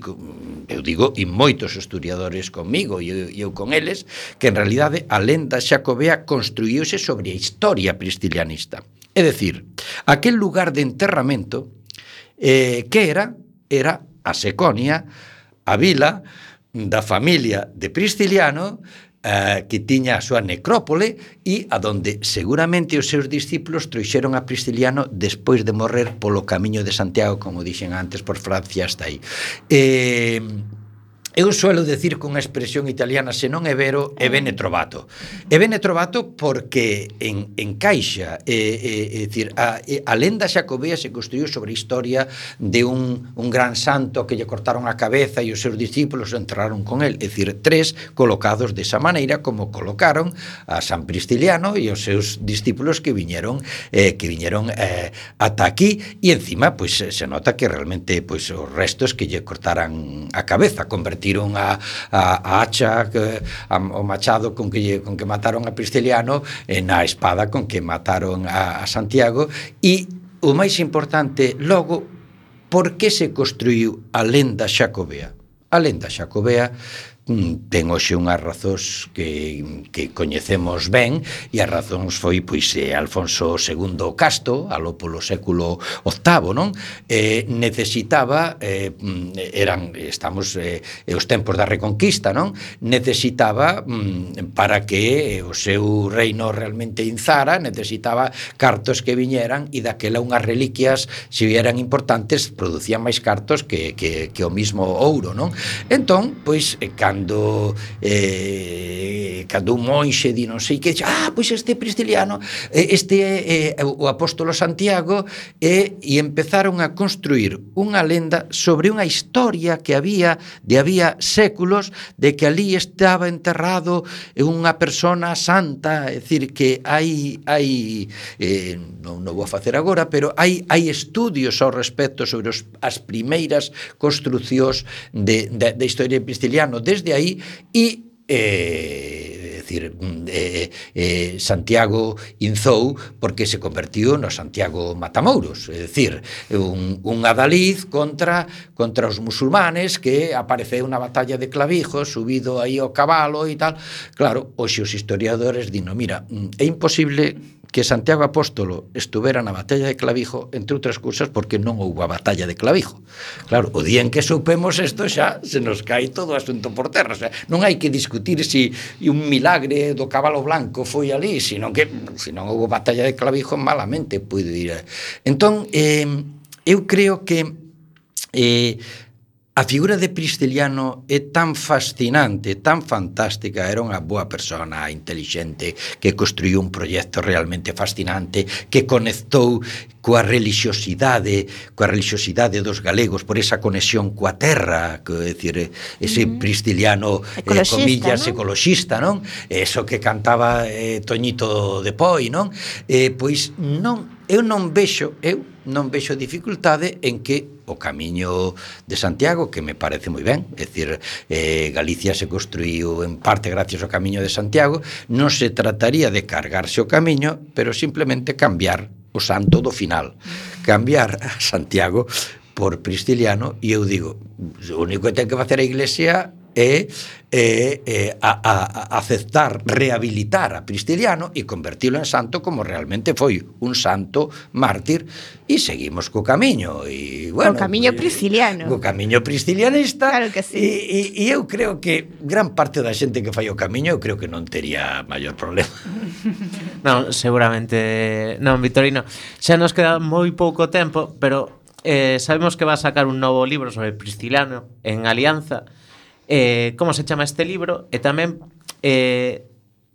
eu digo, e moitos historiadores comigo e eu, eu con eles, que en realidade a lenda xacobea construíuse sobre a historia pristilianista. É dicir, aquel lugar de enterramento eh, que era? Era a Seconia, a vila da familia de Pristiliano eh, que tiña a súa necrópole e a donde seguramente os seus discípulos trouxeron a Prisciliano despois de morrer polo camiño de Santiago, como dixen antes, por Francia hasta aí. Eh, Eu suelo decir con a expresión italiana se non é vero, é bene trovato. É bene trovato porque en, encaixa, é, é, é dicir, a, a lenda xacobea se construiu sobre a historia de un, un gran santo que lle cortaron a cabeza e os seus discípulos entraron con el, é dicir, tres colocados desa maneira como colocaron a San Prisciliano e os seus discípulos que viñeron eh, que viñeron eh, ata aquí e encima pois pues, se nota que realmente pois pues, os restos que lle cortaran a cabeza convertiron tiron a, a, a hacha, que, a, o machado con que, lle, con que mataron a Prisciliano, e na espada con que mataron a, a Santiago, e o máis importante, logo, por que se construiu a lenda xacobea? A lenda xacobea Mm, ten hoxe unhas razóns que, que coñecemos ben e as razóns foi pois eh, Alfonso II Casto alo polo século VIII non? Eh, necesitaba eh, mm, eran estamos eh, os tempos da Reconquista non necesitaba mm, para que eh, o seu reino realmente inzara necesitaba cartos que viñeran e daquela unhas reliquias se eran importantes producían máis cartos que, que, que o mismo ouro non entón pois eh, cando cando eh, cando un monxe di non sei que ah, pois este pristiliano eh, este é eh, o apóstolo Santiago e, eh, e empezaron a construir unha lenda sobre unha historia que había de había séculos de que ali estaba enterrado unha persona santa é dicir que hai hai eh, non, non vou a facer agora pero hai hai estudios ao respecto sobre os, as primeiras construcións de, de, de historia pristiliano desde de aí e eh, decir, eh, eh, eh, Santiago Inzou porque se convertiu no Santiago Matamouros é dicir, un, un adaliz contra, contra os musulmanes que apareceu na batalla de Clavijos subido aí ao cabalo e tal. Claro, hoxe os historiadores dino, mira, mm, é imposible que Santiago Apóstolo estuvera na batalla de Clavijo, entre outras cousas, porque non houve a batalla de Clavijo. Claro, o día en que supemos isto xa se nos cae todo o asunto por terra. O sea, non hai que discutir se si un milagre do cabalo blanco foi ali, sino que se non houve batalla de Clavijo, malamente puido ir. Entón, eh, eu creo que eh, A figura de Pristeliano é tan fascinante, tan fantástica, era unha boa persona, intelixente, que construiu un proxecto realmente fascinante, que conectou coa religiosidade, coa religiosidade dos galegos, por esa conexión coa terra, que decir, ese uh -huh. Pristeliano eh, comillas ¿no? ecoloxista, non? Eso que cantaba eh, Toñito de Poi, non? Eh, pois non, eu non vexo, eu non vexo dificultade en que o camiño de Santiago, que me parece moi ben, é dicir, eh, Galicia se construíu en parte gracias ao camiño de Santiago, non se trataría de cargarse o camiño, pero simplemente cambiar o santo do final, cambiar a Santiago por Pristiliano, e eu digo, o único que ten que facer a Iglesia é é, é a, a, a aceptar, rehabilitar a Pristiliano e convertilo en santo como realmente foi un santo mártir. E seguimos co camiño e, bueno, o camiño pristiliano. o camiño pristilianista. Claro que sí. e, e, e eu creo que gran parte da xente que fai o camiño eu creo que non tería maior problema. Non, seguramente non, Vitorino. Xa nos queda moi pouco tempo pero eh, sabemos que va a sacar un novo libro sobre Prisciliano en Alianza eh, como se chama este libro e tamén eh,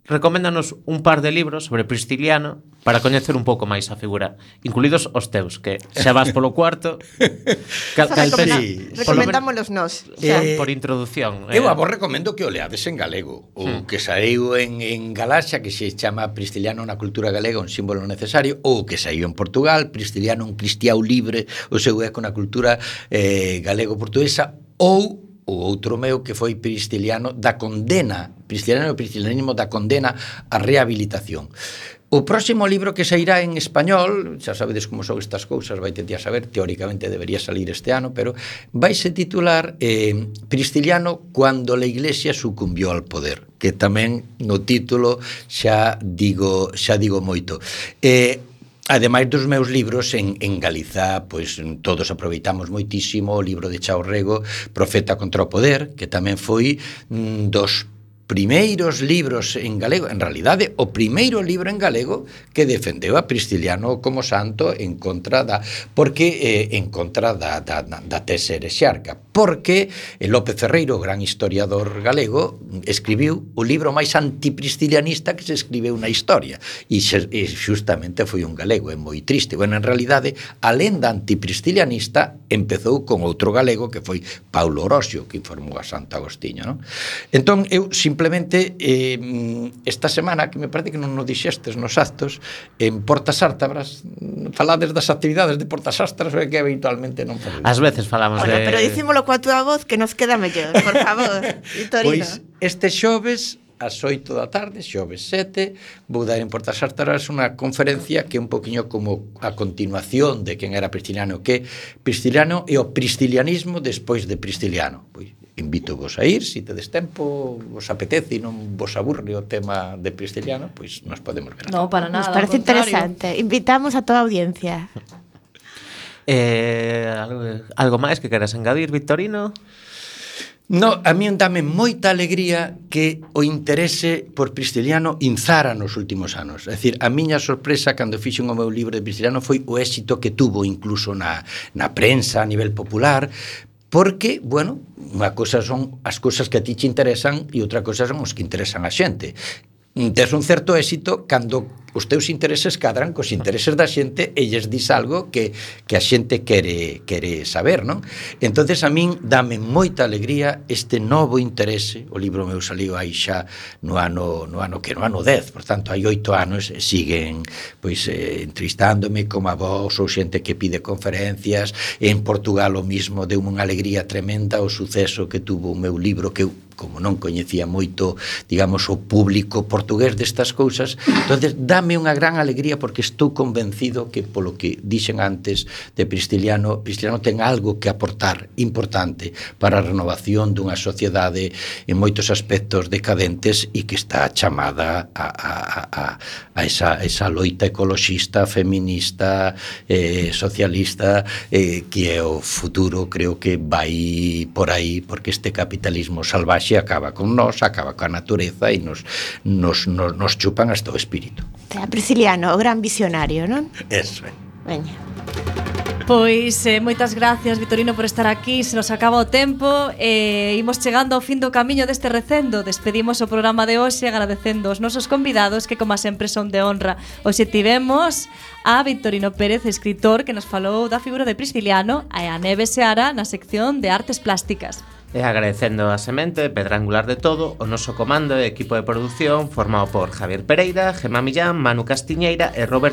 recoméndanos un par de libros sobre Prisciliano para coñecer un pouco máis a figura, incluídos os teus, que xa vas polo cuarto. cal, cal, sí. Recomendámolos nós. Eh, por introducción. Eh. Eu a vos recomendo que o leades en galego, ou hmm. que saiu en, en Galaxia, que se chama Prisciliano na cultura galega, un símbolo necesario, ou que saiu en Portugal, Prisciliano, un cristiao libre, o seu eco na cultura eh, galego-portuguesa, ou o outro meu que foi Pristiliano da condena, Pristiliano e Pristilianismo da condena a rehabilitación. O próximo libro que sairá en español, xa sabedes como son estas cousas, vai tentar saber, teóricamente debería salir este ano, pero vai se titular eh, Pristiliano cuando la Iglesia sucumbió al poder, que tamén no título xa digo, xa digo moito. Eh, Ademais dos meus libros en, en Galiza, pois todos aproveitamos moitísimo o libro de Chaorrego, Profeta contra o poder, que tamén foi mm, dos primeiros libros en galego, en realidade o primeiro libro en galego que defendeu a Prisciliano como santo en contra da porque eh, en contra da, da, da tese herexarca, porque eh, López Ferreiro, gran historiador galego, escribiu o libro máis antipristilianista que se escribeu na historia e, xe, e xustamente foi un galego, é moi triste. Bueno, en realidade a lenda antipristilianista empezou con outro galego que foi Paulo Orosio, que informou a Santo Agostinho, non? Entón eu Simplemente, eh, esta semana, que me parece que non nos dixestes nos actos, en Portas Ártabras, falades das actividades de Portas Ártabras que habitualmente non falamos. As veces falamos bueno, de... Pero dicímolo coa túa voz que nos queda mellor, por favor, Vitorino. Pois este xoves ás 8 da tarde, xoves 7, vou dar en Portas Ártabras unha conferencia que é un poquinho como a continuación de quen era Prisciliano, que Prisciliano e o priscilianismo despois de Prisciliano. Pois invito vos a ir, se si tedes tempo, vos apetece e non vos aburre o tema de Prisciliano, pois nos podemos ver. No, para nada. Nos parece interesante. Invitamos a toda a audiencia. Eh, algo, algo máis que queras engadir, Victorino? No, a mí dame moita alegría que o interese por Prisciliano inzara nos últimos anos. É dicir, a miña sorpresa cando fixen o meu libro de Prisciliano foi o éxito que tuvo incluso na, na prensa a nivel popular, porque, bueno, unha cousa son as cousas que a ti te interesan e outra cousa son os que interesan a xente. Tes un certo éxito cando os teus intereses cadran cos intereses da xente e lles dis algo que, que a xente quere, quere saber, non? entonces a min dame moita alegría este novo interese, o libro meu saliu aí xa no ano, no ano que no ano 10, por tanto, hai oito anos siguen pois eh, entrevistándome como a vos ou xente que pide conferencias, en Portugal o mismo, deu unha alegría tremenda o suceso que tuvo o meu libro que eu como non coñecía moito, digamos, o público portugués destas cousas, entonces dá dame unha gran alegría porque estou convencido que polo que dixen antes de Pristiliano, Pristiliano ten algo que aportar importante para a renovación dunha sociedade en moitos aspectos decadentes e que está chamada a, a, a, a esa, esa loita ecoloxista, feminista, eh, socialista, eh, que é o futuro, creo que vai por aí, porque este capitalismo salvaxe acaba con nós, acaba coa natureza e nos, nos, nos, nos chupan hasta o espírito. A Prisciliano, o gran visionario, non? Eso, é. Veña. Pois eh, moitas gracias Vitorino por estar aquí Se nos acaba o tempo eh, Imos chegando ao fin do camiño deste recendo Despedimos o programa de hoxe agradecendo os nosos convidados Que como sempre son de honra Hoxe tivemos a Vitorino Pérez, escritor Que nos falou da figura de Prisciliano E a Neve Seara na sección de artes plásticas E agradecendo a semente, pedra angular de todo, o noso comando e equipo de produción formado por Javier Pereira, Gemma Millán, Manu Castiñeira e Robert